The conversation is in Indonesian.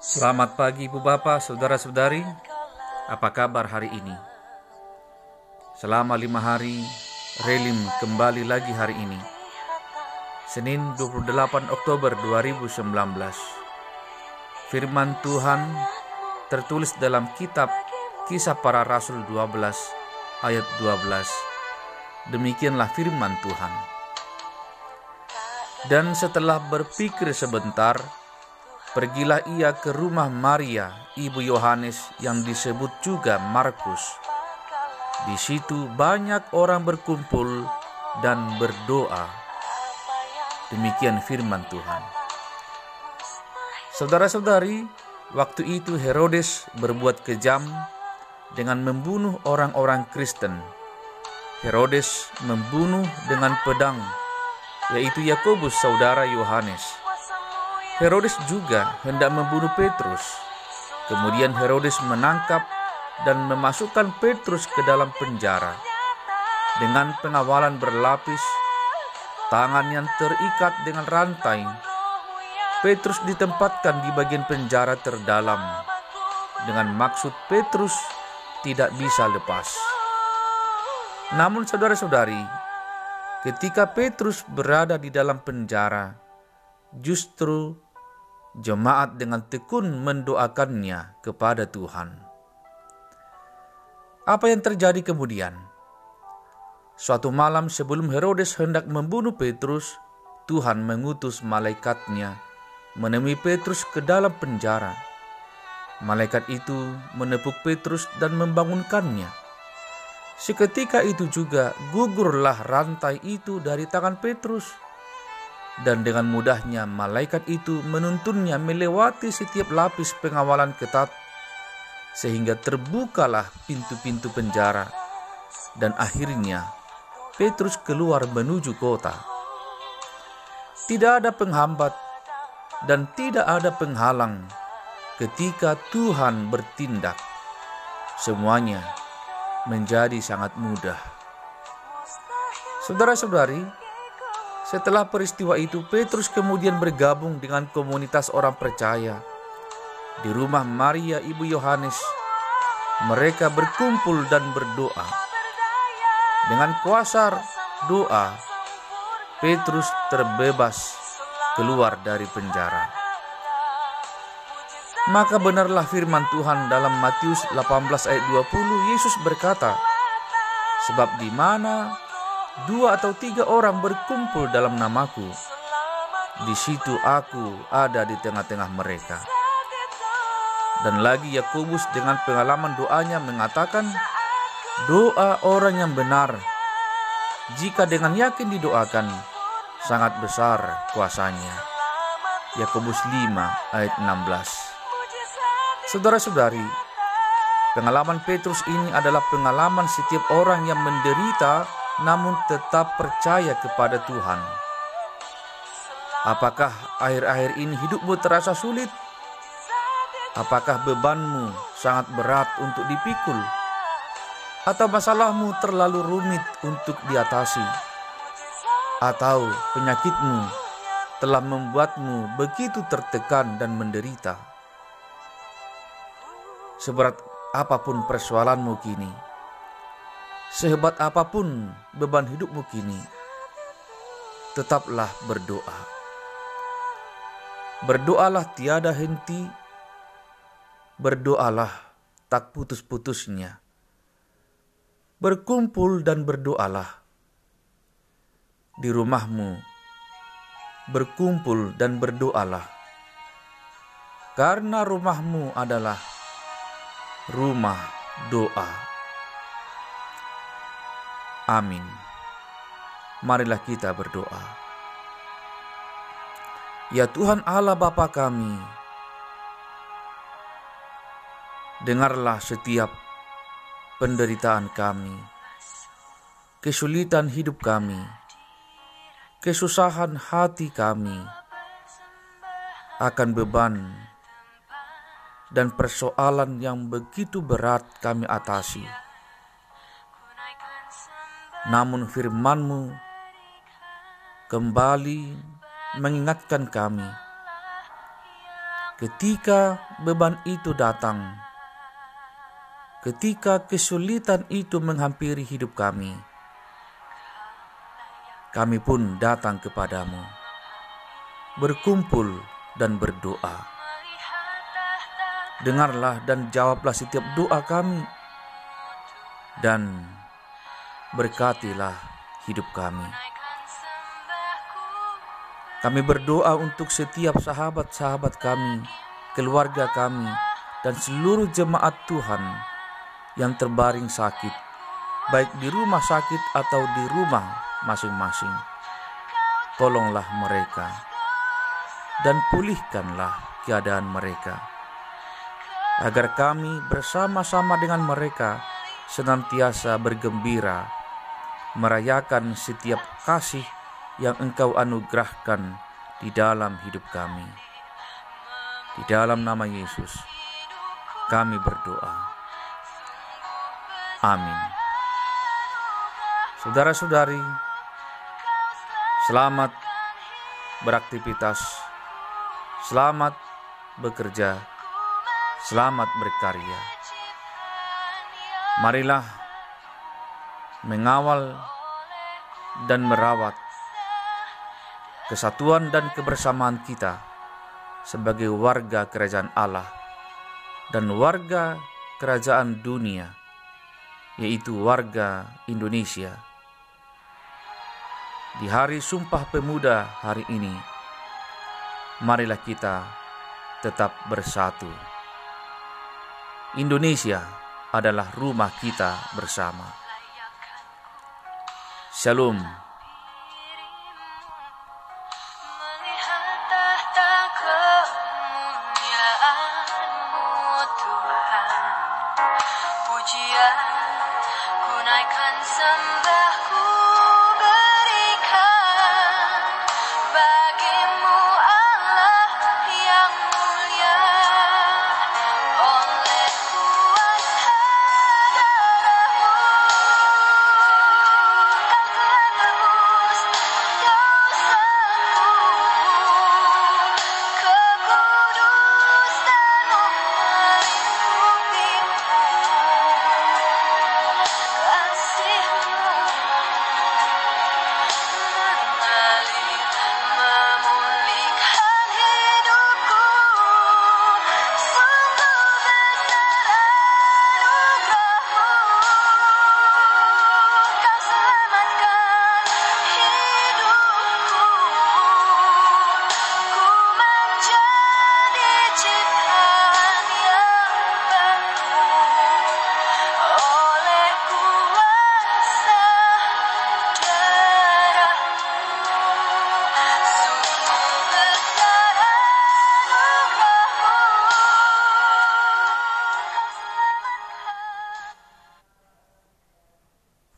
Selamat pagi Ibu Bapak, Saudara-saudari. Apa kabar hari ini? Selama lima hari, Relim kembali lagi hari ini. Senin 28 Oktober 2019. Firman Tuhan tertulis dalam kitab Kisah Para Rasul 12 ayat 12. Demikianlah firman Tuhan. Dan setelah berpikir sebentar, pergilah ia ke rumah Maria, ibu Yohanes yang disebut juga Markus. Di situ banyak orang berkumpul dan berdoa. Demikian firman Tuhan. Saudara-saudari, waktu itu Herodes berbuat kejam dengan membunuh orang-orang Kristen. Herodes membunuh dengan pedang yaitu Yakobus saudara Yohanes. Herodes juga hendak membunuh Petrus. Kemudian Herodes menangkap dan memasukkan Petrus ke dalam penjara. Dengan pengawalan berlapis, tangan yang terikat dengan rantai, Petrus ditempatkan di bagian penjara terdalam dengan maksud Petrus tidak bisa lepas. Namun saudara-saudari, Ketika Petrus berada di dalam penjara, justru jemaat dengan tekun mendoakannya kepada Tuhan. Apa yang terjadi kemudian? Suatu malam sebelum Herodes hendak membunuh Petrus, Tuhan mengutus malaikatnya menemui Petrus ke dalam penjara. Malaikat itu menepuk Petrus dan membangunkannya. Seketika itu juga gugurlah rantai itu dari tangan Petrus. Dan dengan mudahnya malaikat itu menuntunnya melewati setiap lapis pengawalan ketat. Sehingga terbukalah pintu-pintu penjara. Dan akhirnya Petrus keluar menuju kota. Tidak ada penghambat dan tidak ada penghalang ketika Tuhan bertindak. Semuanya menjadi sangat mudah. Saudara-saudari, setelah peristiwa itu, Petrus kemudian bergabung dengan komunitas orang percaya di rumah Maria, ibu Yohanes. Mereka berkumpul dan berdoa. Dengan kuasa doa, Petrus terbebas keluar dari penjara. Maka benarlah firman Tuhan dalam Matius 18 ayat 20, Yesus berkata, Sebab di mana dua atau tiga orang berkumpul dalam namaku, di situ aku ada di tengah-tengah mereka. Dan lagi Yakobus dengan pengalaman doanya mengatakan, doa orang yang benar, jika dengan yakin didoakan, sangat besar kuasanya. Yakobus 5 ayat 16 Saudara-saudari, pengalaman Petrus ini adalah pengalaman setiap orang yang menderita namun tetap percaya kepada Tuhan. Apakah akhir-akhir ini hidupmu terasa sulit? Apakah bebanmu sangat berat untuk dipikul? Atau masalahmu terlalu rumit untuk diatasi? Atau penyakitmu telah membuatmu begitu tertekan dan menderita? Seberat apa pun persoalanmu kini, sehebat apa pun beban hidupmu kini, tetaplah berdoa. Berdoalah tiada henti, berdoalah tak putus-putusnya. Berkumpul dan berdoalah di rumahmu, berkumpul dan berdoalah, karena rumahmu adalah rumah doa. Amin. Marilah kita berdoa. Ya Tuhan Allah Bapa kami, dengarlah setiap penderitaan kami, kesulitan hidup kami, kesusahan hati kami, akan beban dan persoalan yang begitu berat kami atasi. Namun firman-Mu kembali mengingatkan kami, Ketika beban itu datang, ketika kesulitan itu menghampiri hidup kami, kami pun datang kepadamu, berkumpul dan berdoa. Dengarlah dan jawablah setiap doa kami, dan berkatilah hidup kami. Kami berdoa untuk setiap sahabat-sahabat kami, keluarga kami, dan seluruh jemaat Tuhan yang terbaring sakit, baik di rumah sakit atau di rumah masing-masing. Tolonglah mereka dan pulihkanlah keadaan mereka, agar kami bersama-sama dengan mereka senantiasa bergembira, merayakan setiap kasih yang Engkau anugerahkan di dalam hidup kami. Di dalam nama Yesus, kami berdoa. Amin. Saudara-saudari, selamat beraktivitas, selamat bekerja, selamat berkarya. Marilah mengawal dan merawat kesatuan dan kebersamaan kita sebagai warga kerajaan Allah dan warga kerajaan dunia, yaitu warga Indonesia. Di hari Sumpah Pemuda hari ini, marilah kita tetap bersatu. Indonesia adalah rumah kita bersama. Shalom.